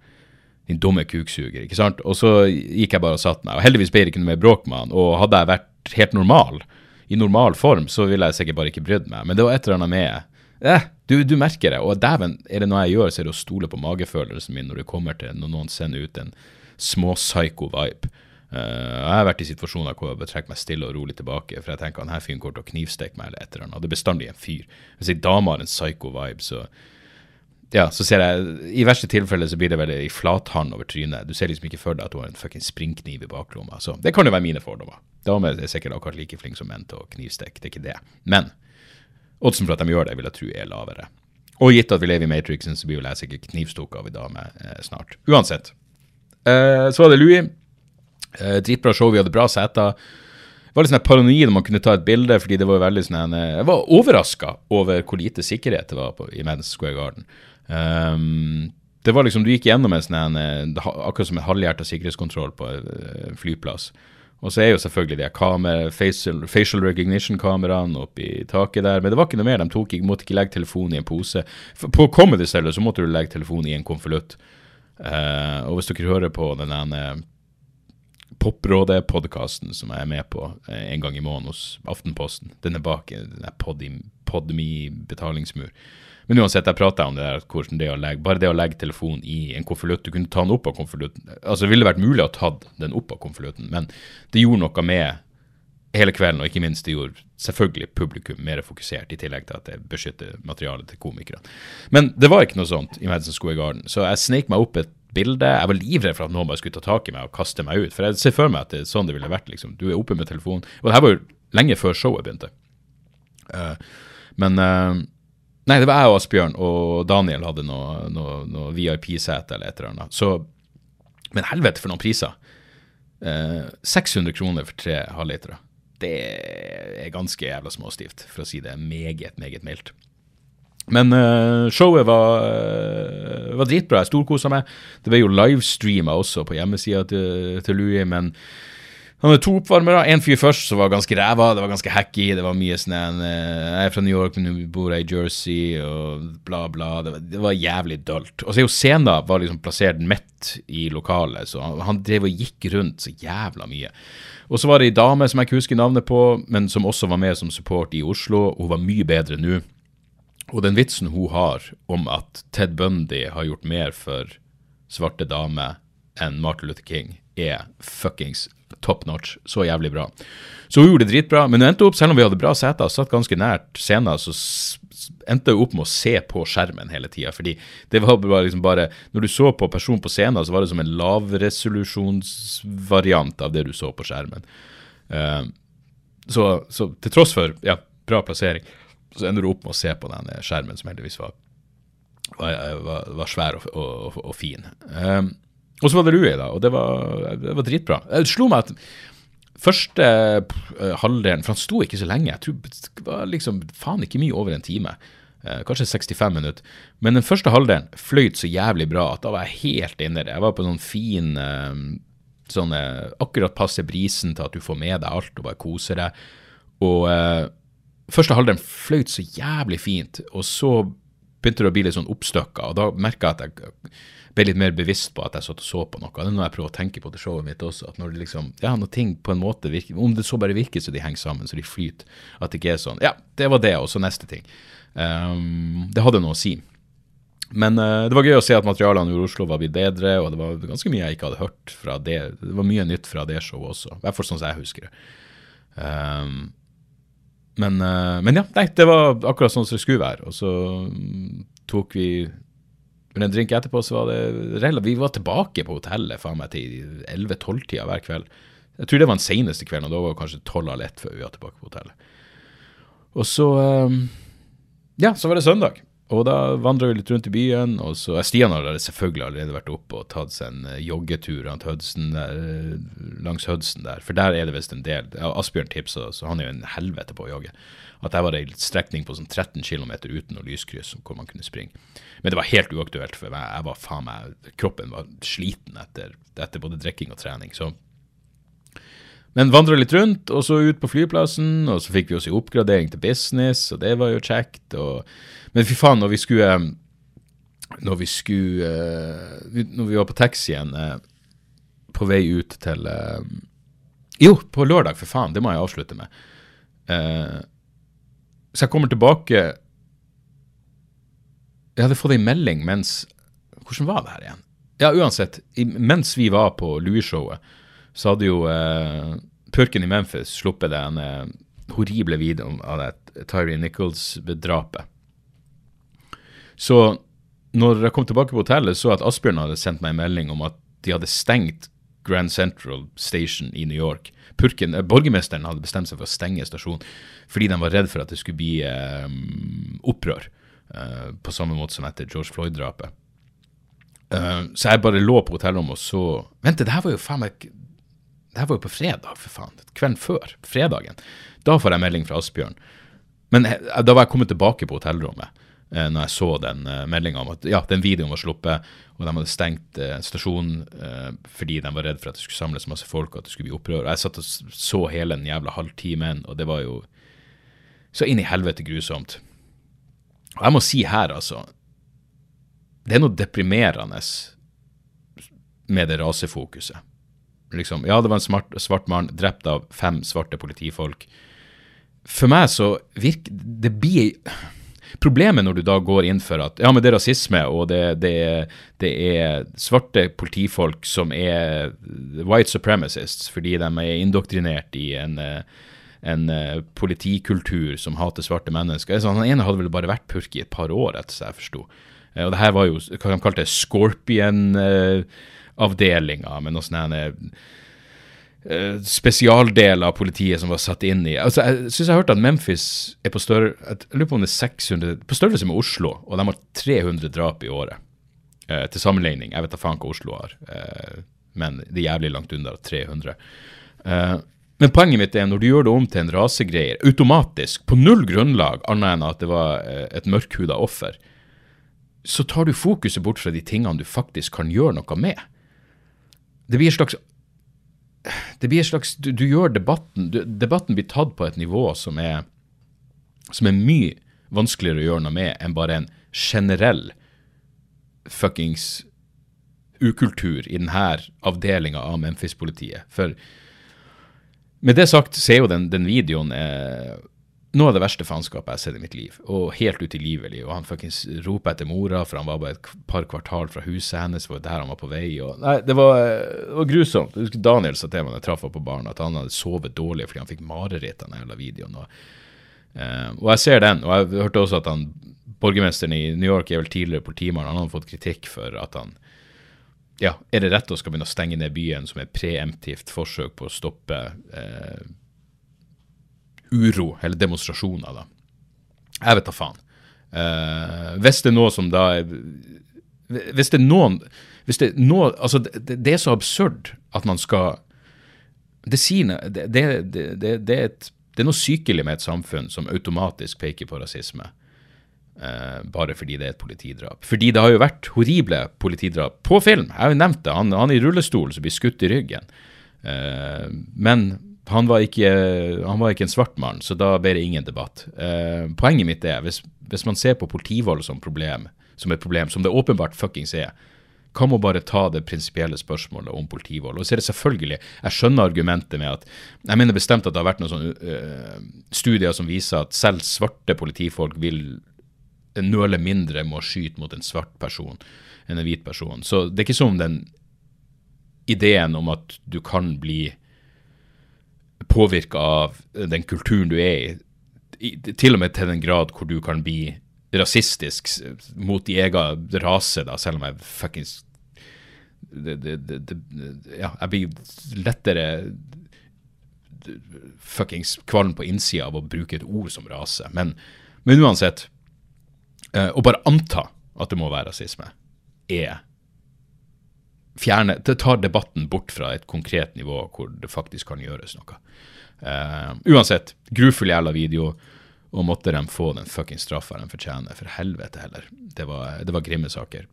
Din dumme kuksuger, ikke sant? Og så gikk jeg bare og satte meg. Og heldigvis ble det ikke noe mer bråk med han. Og hadde jeg vært helt normal, i normal form, så ville jeg sikkert bare ikke brydd meg. Men det var et eller annet med eh, du, du merker det. Og dæven, er det noe jeg gjør, så er det å stole på magefølelsen min når det kommer til når noen sender ut en små-psycho vibe. Eh, jeg har vært i situasjoner hvor jeg bør trekke meg stille og rolig tilbake, for jeg tenker han her fyren kommer til å knivstikke meg eller et eller annet. Det er bestandig en fyr. Hvis ei dame har en psycho vibe, så ja, så ser jeg I verste tilfelle så blir det vel i flathånd over trynet. Du ser liksom ikke for deg at du har en fucking springkniv i baklomma. Så det kan jo være mine fordommer. Damer er sikkert akkurat like flinke som menn til å knivstikke, det er ikke det. Men oddsen for at de gjør det, vil jeg tro er lavere. Og gitt at vi lever i Matrixen, så blir vel jeg sikkert knivstukket av ei dame eh, snart. Uansett. Eh, så var det Louis. Eh, dritbra show, vi hadde bra seter. Det var litt sånn paranoid når man kunne ta et bilde, fordi det var veldig sånn eh, Jeg var overraska over hvor lite sikkerhet det var på, i Madison Square Garden. Um, det var liksom, Du gikk gjennom en sånn eh, akkurat som en halvhjerta sikkerhetskontroll på en flyplass. Og så er jo selvfølgelig de kamera, facial, facial recognition-kameraene oppi taket der, men det var ikke noe mer. De tok, måtte ikke legge telefonen i en pose. På Comedy Cellar så måtte du legge telefonen i en konvolutt. Uh, og hvis dere hører på den ene Poprådet-podkasten som jeg er med på eh, en gang i måneden hos Aftenposten. Den er bak en den Podmi- Podme-betalingsmur. Men uansett, jeg prata om det der, hvordan det å legge, bare det å legge telefonen i en konvolutt Du kunne ta den opp av konvolutten. Altså, det ville vært mulig å ta den opp av konvolutten, men det gjorde noe med hele kvelden, og ikke minst det gjorde selvfølgelig publikum mer fokusert, i tillegg til at det beskytter materialet til komikerne. Men det var ikke noe sånt i Madison Square Garden, så jeg snek meg opp et bilde. Jeg var livredd for at noen bare skulle ta tak i meg og kaste meg ut, for jeg ser for meg at det er sånn det ville vært. liksom. Du er oppe med telefonen. Og det her var jo lenge før showet begynte. Uh, men uh, Nei, det var jeg og Asbjørn, og Daniel hadde noe, noe, noe VIP-sete eller et eller annet. Så Men helvete for noen priser. Uh, 600 kroner for tre halvlitere. Det er ganske jævla småstivt, for å si det meget, meget mildt. Men uh, showet var, uh, var dritbra. Jeg storkosa meg. Det ble jo livestreama også på hjemmesida til, til Louis, men han hadde to oppvarmere. En fyr først som var ganske ræva, det var ganske hacky. Det var mye sånn eh, Jeg er fra New York, men nå bor jeg i Jersey, og bla, bla. Det var, det var jævlig dølt. Og så er jo scenen var liksom plassert midt i lokalet, så han, han drev og gikk rundt så jævla mye. Og så var det ei dame som jeg ikke husker navnet på, men som også var med som support i Oslo. Hun var mye bedre nå. Og den vitsen hun har om at Ted Bundy har gjort mer for svarte damer enn Martin Luther King, er fuckings top notch. Så jævlig bra. Så hun gjorde det dritbra, men hun endte opp, selv om vi hadde bra seter og satt ganske nært scenen, så endte hun opp med å se på skjermen hele tida. Fordi det var liksom bare Når du så på personen på scenen, så var det som en lavresolusjonsvariant av det du så på skjermen. Uh, så, så til tross for ja, bra plassering, så ender du opp med å se på den skjermen som heldigvis var, var, var, var svær og, og, og fin. Um, og så var det Rui, da, og det var, det var dritbra. Det slo meg at første eh, halvdelen For han sto ikke så lenge. Jeg tror det var liksom faen ikke mye over en time. Eh, kanskje 65 minutter. Men den første halvdelen fløyt så jævlig bra at da var jeg helt inne i det. Jeg var på sånn fin eh, sånn eh, akkurat passe brisen til at du får med deg alt og bare koser deg. Og eh, første halvdelen fløyt så jævlig fint, og så begynte det å bli litt sånn oppstykka, og da merka jeg at jeg ble litt mer bevisst på at jeg satt og så på noe. Det er noe jeg prøver å tenke på til showet mitt også, at når det liksom, ja, når ting på en måte virker, om det så bare virker så de henger sammen, så de flyter, at det ikke er sånn, ja, det var det, og så neste ting. Um, det hadde noe å si. Men uh, det var gøy å se at materialene i Oslo var blitt bedre, og det var ganske mye jeg ikke hadde hørt fra det. Det var mye nytt fra det showet også, i hvert fall sånn som jeg husker det. Um, men, uh, men, ja, nei, det var akkurat sånn som det skulle være. Og så um, tok vi men en drink etterpå, så var det Vi var tilbake på hotellet faen meg til 11-12-tida hver kveld. Jeg tror det var den seneste kvelden, og da var det kanskje tolv av ett før vi var tilbake på hotellet. Og så um, Ja, så var det søndag. Og da vandra vi litt rundt i byen, og så Stian har selvfølgelig allerede vært oppe og tatt seg en uh, joggetur Hudson der, uh, langs Hudson der, for der er det visst en del. Asbjørn tipsa, så han er jo en helvete på å jogge. At der var det en strekning på sånn 13 km uten noe lyskryss hvor man kunne springe. Men det var helt uaktuelt for meg. Jeg var faen meg, Kroppen var sliten etter, etter både drikking og trening. så men vandra litt rundt, og så ut på flyplassen, og så fikk vi oss en oppgradering til business, og det var jo kjekt. Og, men fy faen, når vi skulle Når vi skulle eh, Når vi var på taxien eh, på vei ut til eh, Jo, på lørdag, for faen, det må jeg avslutte med. Så jeg kommer tilbake Jeg hadde fått ei melding mens Hvordan var det her igjen? Ja, uansett, mens vi var på Louis-showet, så hadde jo eh, purken i Memphis sluppet den eh, horrible videoen av det Tyree Nichols-drapet. Så når jeg kom tilbake på hotellet, så at Asbjørn hadde sendt meg en melding om at de hadde stengt Grand Central Station i New York. Purken, eh, Borgermesteren hadde bestemt seg for å stenge stasjonen fordi de var redd for at det skulle bli eh, opprør, eh, på samme måte som etter George Floyd-drapet. Uh, så jeg bare lå på hotellrommet og så Vent, det her var jo faen meg det her var jo på fredag, for faen. Kvelden før. Fredagen. Da får jeg melding fra Asbjørn. Men eh, da var jeg kommet tilbake på hotellrommet eh, når jeg så den eh, meldinga om at ja, den videoen var sluppet, og de hadde stengt eh, stasjonen eh, fordi de var redd for at det skulle samles masse folk, og at det skulle bli opprør. Og jeg satt og så hele den jævla halvtimen, og det var jo så inn i helvete grusomt. Og jeg må si her, altså Det er noe deprimerende med det rasefokuset liksom, Ja, det var en smart, svart mann drept av fem svarte politifolk. For meg så virker Det blir Problemet når du da går inn for at ja, men det er rasisme, og det, det, det er svarte politifolk som er white supremacists fordi de er indoktrinert i en, en politikultur som hater svarte mennesker. Så han ene hadde vel bare vært purk i et par år, etter så jeg forsto. Og det her var jo hva de kalte scorpion. Uh, avdelinger med noen sånne uh, spesialdeler av politiet som var satt inn i Altså, Jeg syns jeg har hørt at Memphis er på større, jeg lurer på om det er 600, på størrelse med Oslo, og de har 300 drap i året. Uh, til sammenligning, jeg vet da faen hva Oslo har, uh, men det er jævlig langt under 300. men poenget mitt er når du gjør det om til en rasegreier, automatisk, på null grunnlag, annet enn at det var et mørkhuda offer, så tar du fokuset bort fra de tingene du faktisk kan gjøre noe med det blir et slags det blir et slags, du, du gjør debatten du, Debatten blir tatt på et nivå som er, som er mye vanskeligere å gjøre noe med enn bare en generell fuckings ukultur i denne avdelinga av Memphis-politiet. For med det sagt så jo den, den videoen eh, noe av det verste faenskapet jeg har sett i mitt liv, og helt utilgivelig. Og han fuckings roper etter mora, for han var bare et par kvartal fra huset hennes, var der han var på vei. Og, nei, det var, det var grusomt. Jeg husker Daniel sa til meg da jeg traff ham på baren, at han hadde sovet dårlig fordi han fikk mareritt av den jævla videoen. Og, eh, og jeg ser den, og jeg hørte også at han, borgermesteren i New York er vel tidligere politimann, han hadde fått kritikk for at han ja, er det rett å skal begynne å stenge ned byen som et preemptivt forsøk på å stoppe eh, uro, eller demonstrasjoner, da. Jeg vet da faen. Uh, hvis det er noe som da Hvis det er noen hvis det, er noe, altså det, det, er så absurd at man skal Det sier det, det, det, er et, det er noe sykelig med et samfunn som automatisk peker på rasisme. Uh, bare fordi det er et politidrap. Fordi det har jo vært horrible politidrap på film. Jeg har jo nevnt det. Han, han er i rullestol som blir skutt i ryggen. Uh, men han var, ikke, han var ikke en svart mann, så da ble det ingen debatt. Eh, poenget mitt er, hvis, hvis, man ser på politivold som problem, som et problem, som det åpenbart fuckings er, kan man bare ta det prinsipielle spørsmålet om politivold. Og så er det selvfølgelig, Jeg skjønner argumentet med at Jeg mener bestemt at det har vært noen sånne uh, studier som viser at selv svarte politifolk vil nøle mindre med å skyte mot en svart person enn en hvit person. Så det er ikke som den ideen om at du kan bli påvirka av den kulturen du er i, til og med til den grad hvor du kan bli rasistisk mot din egen rase, da, selv om jeg fuckings Ja, jeg blir lettere fuckings kvalm på innsida av å bruke et ord som rase. Men, men uansett, eh, å bare anta at det må være rasisme, er fjerne, Det tar debatten bort fra et konkret nivå hvor det faktisk kan gjøres noe. Uh, uansett, grufull jævla video, og måtte de få den fuckings straffa de fortjener. For helvete heller. Det var, det var grimme saker.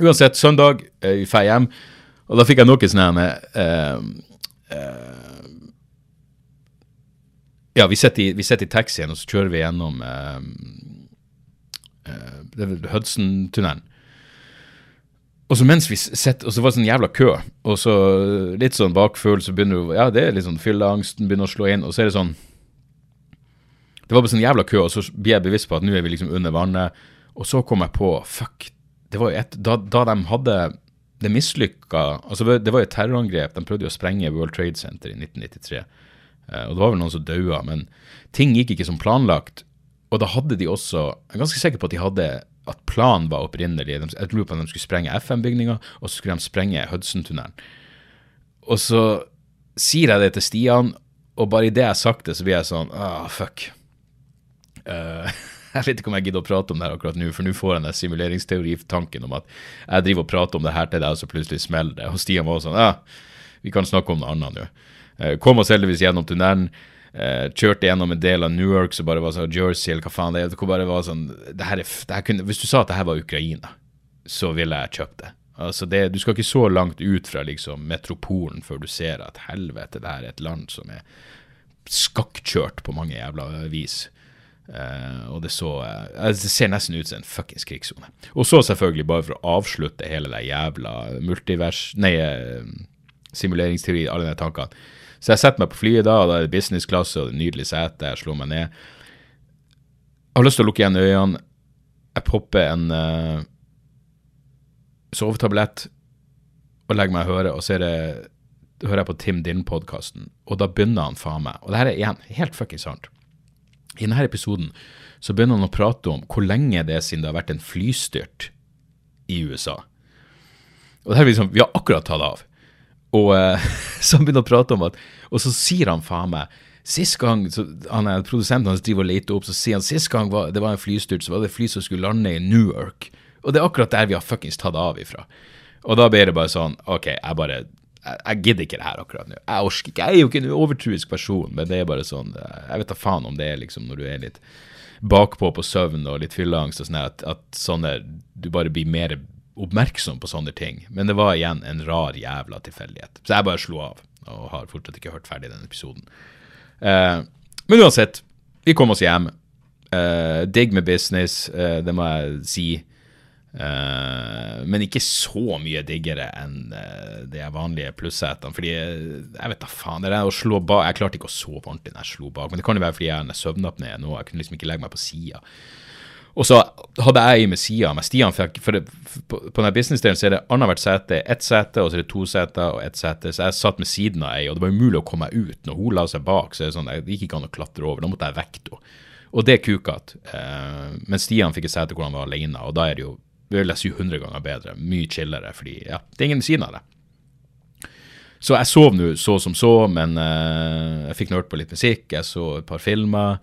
Uansett, søndag, uh, vi drar hjem, og da fikk jeg noe sånn uh, Ja, vi sitter, i, i, taxien, og så kjører vi gjennom Hudson-tunnelen. Og så mens vi sett, og så var det sånn jævla kø, og så litt sånn bakfull, så begynner du Ja, det er litt sånn fylleangsten begynner å slå inn, og så er det sånn Det var bare sånn jævla kø, og så blir jeg bevisst på at nå er vi liksom under vannet, og så kom jeg på Fuck, det var jo et Da, da de hadde det mislykka Altså, det var jo et terrorangrep. De prøvde jo å sprenge World Trade Center i 1993. Eh, og det var vel noen som daua, men ting gikk ikke som planlagt. Og da hadde de også Jeg er ganske sikker på at de hadde at planen var opprinnelig Jeg lurer på om de skulle sprenge FM-bygninga, og så skulle de sprenge Hudson-tunnelen. Og så sier jeg det til Stian, og bare idet jeg har sagt det, så blir jeg sånn ah, fuck. Uh, jeg vet ikke om jeg gidder å prate om det her akkurat nå, for nå får jeg den simuleringsteoritanken om at jeg driver og prater om det her til deg, og så plutselig smeller det. Og Stian var sånn ah, vi kan snakke om noe annet nå. Uh, kom oss heldigvis gjennom tunnelen. Uh, kjørte gjennom en del av New York som bare var sånn Jersey, eller hva faen det er. Hvor bare var sånn, det her er, det her kunne, Hvis du sa at det her var Ukraina, så ville jeg kjøpt det. Altså det, Du skal ikke så langt ut fra liksom metropolen før du ser at helvete, det her er et land som er skakkjørt på mange jævla vis. Uh, og det så uh, Det ser nesten ut som en fuckings krigssone. Og så selvfølgelig, bare for å avslutte hele det jævla multivers... Nei, uh, simuleringsteori, alle de tankene så jeg setter meg på flyet da, og da er det businessklasse og det er nydelig sete. Jeg slår meg ned. Jeg har lyst til å lukke igjen øynene. Jeg popper en uh, sovetablett og legger meg og hører, og så det, hører jeg på Tim Dinn-podkasten, og da begynner han faen meg Og det her er igjen helt fuckings sant. I denne episoden så begynner han å prate om hvor lenge det er siden det har vært en flystyrt i USA. Og det her liksom, Vi har akkurat tatt av. Og uh, så han begynner å prate om at Og så sier han faen meg Sist gang så, han er Produsenten hans driver og leter opp, så sier han sist gang var, det var en flystyrt, så var det fly som skulle lande i Newark. Og det er akkurat der vi har fuckings tatt av ifra. Og da blir det bare sånn OK, jeg bare jeg, gidder ikke det her akkurat nå. Jeg orker ikke. Jeg er jo ikke en overtruisk person, men det er bare sånn Jeg vet da faen om det er liksom når du er litt bakpå på søvn og litt fylleangst og sånn, at, at sånne Du bare blir mer oppmerksom på sånne ting. Men det var igjen en rar jævla tilfeldighet. Så jeg bare slo av, og har fortsatt ikke hørt ferdig den episoden. Eh, men uansett, vi kom oss hjem. Eh, digg med business, eh, det må jeg si. men ikke så mye diggere enn de vanlige plussetene. Fordi jeg vet da faen. det er å slå bak, Jeg klarte ikke å sove ordentlig når jeg slo bak. Men det kan jo være fordi jeg har søvnapné nå. Jeg kunne liksom ikke legge meg på sida. Og så hadde jeg i med sida med Stian fikk, for det, På, på denne businessdelen så er det annethvert sete, ett sete, og så er det to seter og ett sete. Så jeg satt med siden av ei, og det var umulig å komme meg ut. Når hun la seg bak, så er det sånn, jeg gikk ikke an å klatre over. Da måtte jeg vekte henne. Og det kukete. Eh, men Stian fikk et sete hvor han var alene, og da er det jo vil jeg si 100 ganger bedre. Mye chillere, fordi ja, det er ingen ved siden av det. Så jeg sov nå så som så, men eh, jeg fikk nørt på litt musikk, jeg så et par filmer.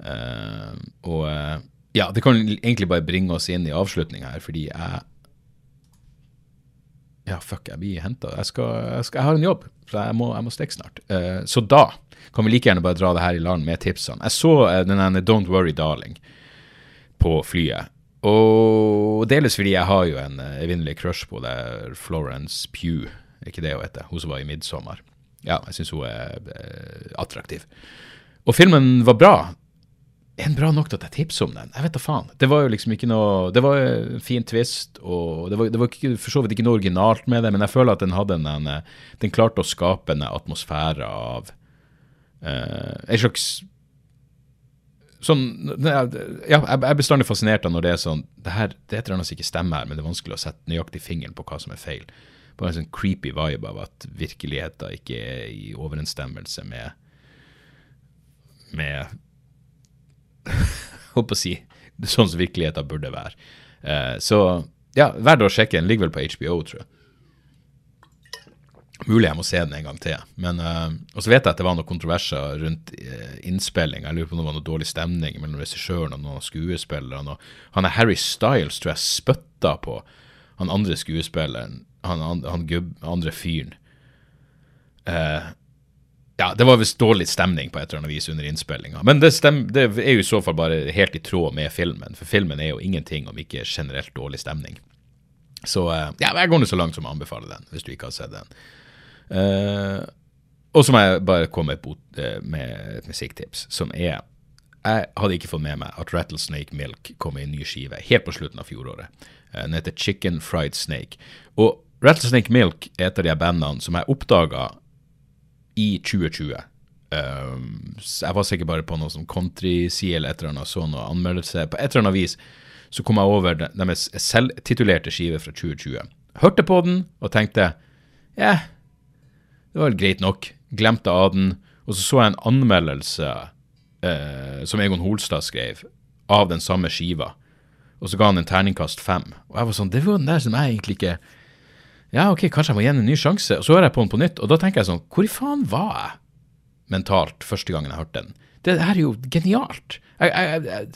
Eh, og eh, ja, det kan egentlig bare bringe oss inn i avslutninga her, fordi jeg Ja, fuck, jeg blir henta. Jeg, jeg, jeg, har en jobb, så jeg må, må stikke snart. Uh, så da kan vi like gjerne bare dra det her i land med tipsene. Jeg så uh, den Don't Worry Darling på flyet. Og dels fordi jeg har jo en uh, evinnelig crush på det Florence Pugh, ikke det hun heter? Hun som var i 'Midtsommer'. Ja, jeg syns hun er attraktiv. Og filmen var bra er den bra nok til at jeg tipser om den? Jeg vet da faen. Det var jo liksom ikke noe Det var en fin twist, og det var, det var ikke, for så vidt ikke noe originalt med det, men jeg føler at den hadde en, en Den klarte å skape en atmosfære av uh, en slags sånn Ja, jeg er bestandig fascinert av når det er sånn Det, her, det er et eller annet som ikke stemmer her, men det er vanskelig å sette nøyaktig fingeren på hva som er feil. Bare en sånn creepy vibe av at virkeligheten ikke er i overensstemmelse med Med Håper å si sånn som virkeligheten burde være. Eh, så ja, verdt å sjekke. Den ligger vel på HBO, tror jeg. Mulig jeg må se den en gang til. Men, uh, og så vet jeg at det var noen kontroverser rundt uh, innspilling. Jeg lurer på om det var noe dårlig stemning mellom regissøren og noen skuespillere. Han er Harry Styles tror jeg spytta på han andre skuespilleren, han, han, han gubb, andre fyren. Uh, ja, det var visst dårlig stemning på et eller annet vis under innspillinga. Men det, det, er jo i så fall bare helt i tråd med filmen, for filmen er jo ingenting om ikke generelt dårlig stemning. Så ja, jeg går nå så langt som å anbefale den, hvis du ikke har sett den. Uh, og så må jeg bare komme med et, uh, med et musikktips, som er Jeg hadde ikke fått med meg at Rattlesnake Milk kom i en ny skive helt på slutten av fjoråret. Den heter Chicken Fried Snake. Og Rattlesnake Milk er et av de bandene som jeg oppdaga i 2020. jeg var sikkert bare på noe som countryside eller et eller annet, så noe anmeldelse. På et eller annet vis så kom jeg over deres selvtitulerte skive fra 2020. Hørte på den og tenkte ja, yeah, det var greit nok. Glemte av den. Og så så jeg en anmeldelse eh, som Egon Holstad skrev, av den samme skiva. Og så ga han en terningkast fem. Og jeg var sånn, det var den der som jeg egentlig ikke Ja, ok, kanskje jeg må gi henne en ny sjanse. Og så hører jeg på den på nytt, og da tenker jeg sånn Hvor i faen var jeg mentalt første gangen jeg hørte den? Det her er jo genialt. Jeg, jeg, jeg,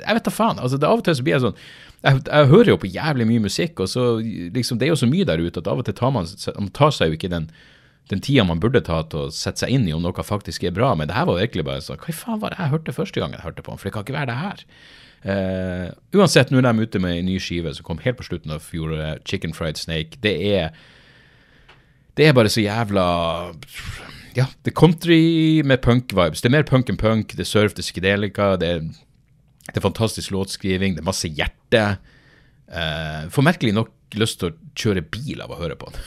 jeg vet da faen. altså det, Av og til så blir jeg sånn jeg, hører jo på jævlig mye musikk, og så liksom det er jo så mye der ute at av og til tar man, man tar seg jo ikke den den tida man burde ta til å sette seg inn i om noe faktisk er bra. Men det her var virkelig bare sånn Hva i faen var det jeg hørte første gangen jeg hørte på den? For det kan ikke være det her. Uh, uansett, nå er de ute med en ny skive som kom helt på slutten av fjoråret, Chicken Fried Snake. Det er Det er bare så jævla Ja, det er country med punk-vibes. Det er mer punk enn punk. Det er surf, det er psykedelika. Det er, det er fantastisk låtskriving. Det er masse hjerte. Uh, får merkelig nok lyst til å kjøre bil av å høre på den.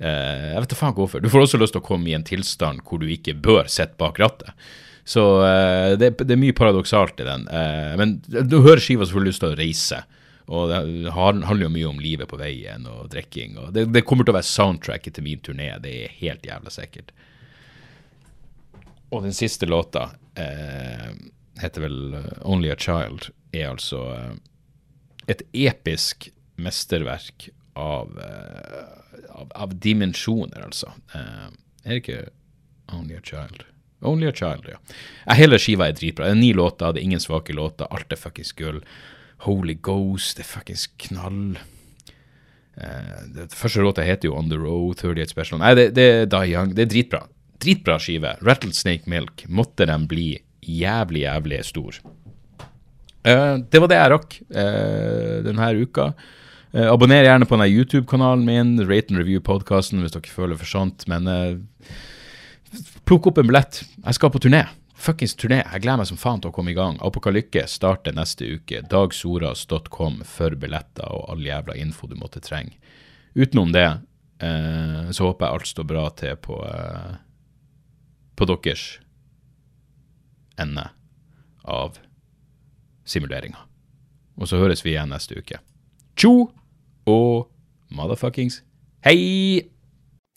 Uh, jeg vet da faen hvorfor. Du får også lyst til å komme i en tilstand hvor du ikke bør sitte bak rattet. Så uh, det, det, er mye paradoksalt i den. Uh, men du hører skiva så får du lyst til å reise. Og det handler jo mye om livet på veien og drikking. Og det, det, kommer til å være soundtracket til min turné. Det er helt jævla sikkert. Og den siste låta eh, heter vel Only a Child. Er altså et episk mesterverk av av, av dimensjoner, altså. Uh, er det ikke Only a Child? Only a Child, ja. hele skiva er dritbra. Det er ni låter, det er ingen svake låter. Alt er fuckings gull. Holy Ghost, det er fuckings knall. Uh, det første låta heter jo On The Road, 38 Special. Nei, det, det er Die Young. Det er dritbra. Dritbra skive. Rattlesnake Milk. Måtte den bli jævlig, jævlig stor. Uh, det var det jeg rakk uh, denne uka. Uh, abonner gjerne på denne YouTube-kanalen min, Rate and Review-podkasten, hvis dere føler for sånt. Men plukk opp en billett. Jeg skal på turné. Fuckings turné. Jeg gleder meg som faen til å komme i gang. Apokalykke starter neste uke. Dagsoras.com for billetter og all jævla info du måtte trenge. Utenom det eh, så håper jeg alt står bra til på, på deres ende av simuleringa. Og så høres vi igjen neste uke. Tjo! og motherfuckings hei!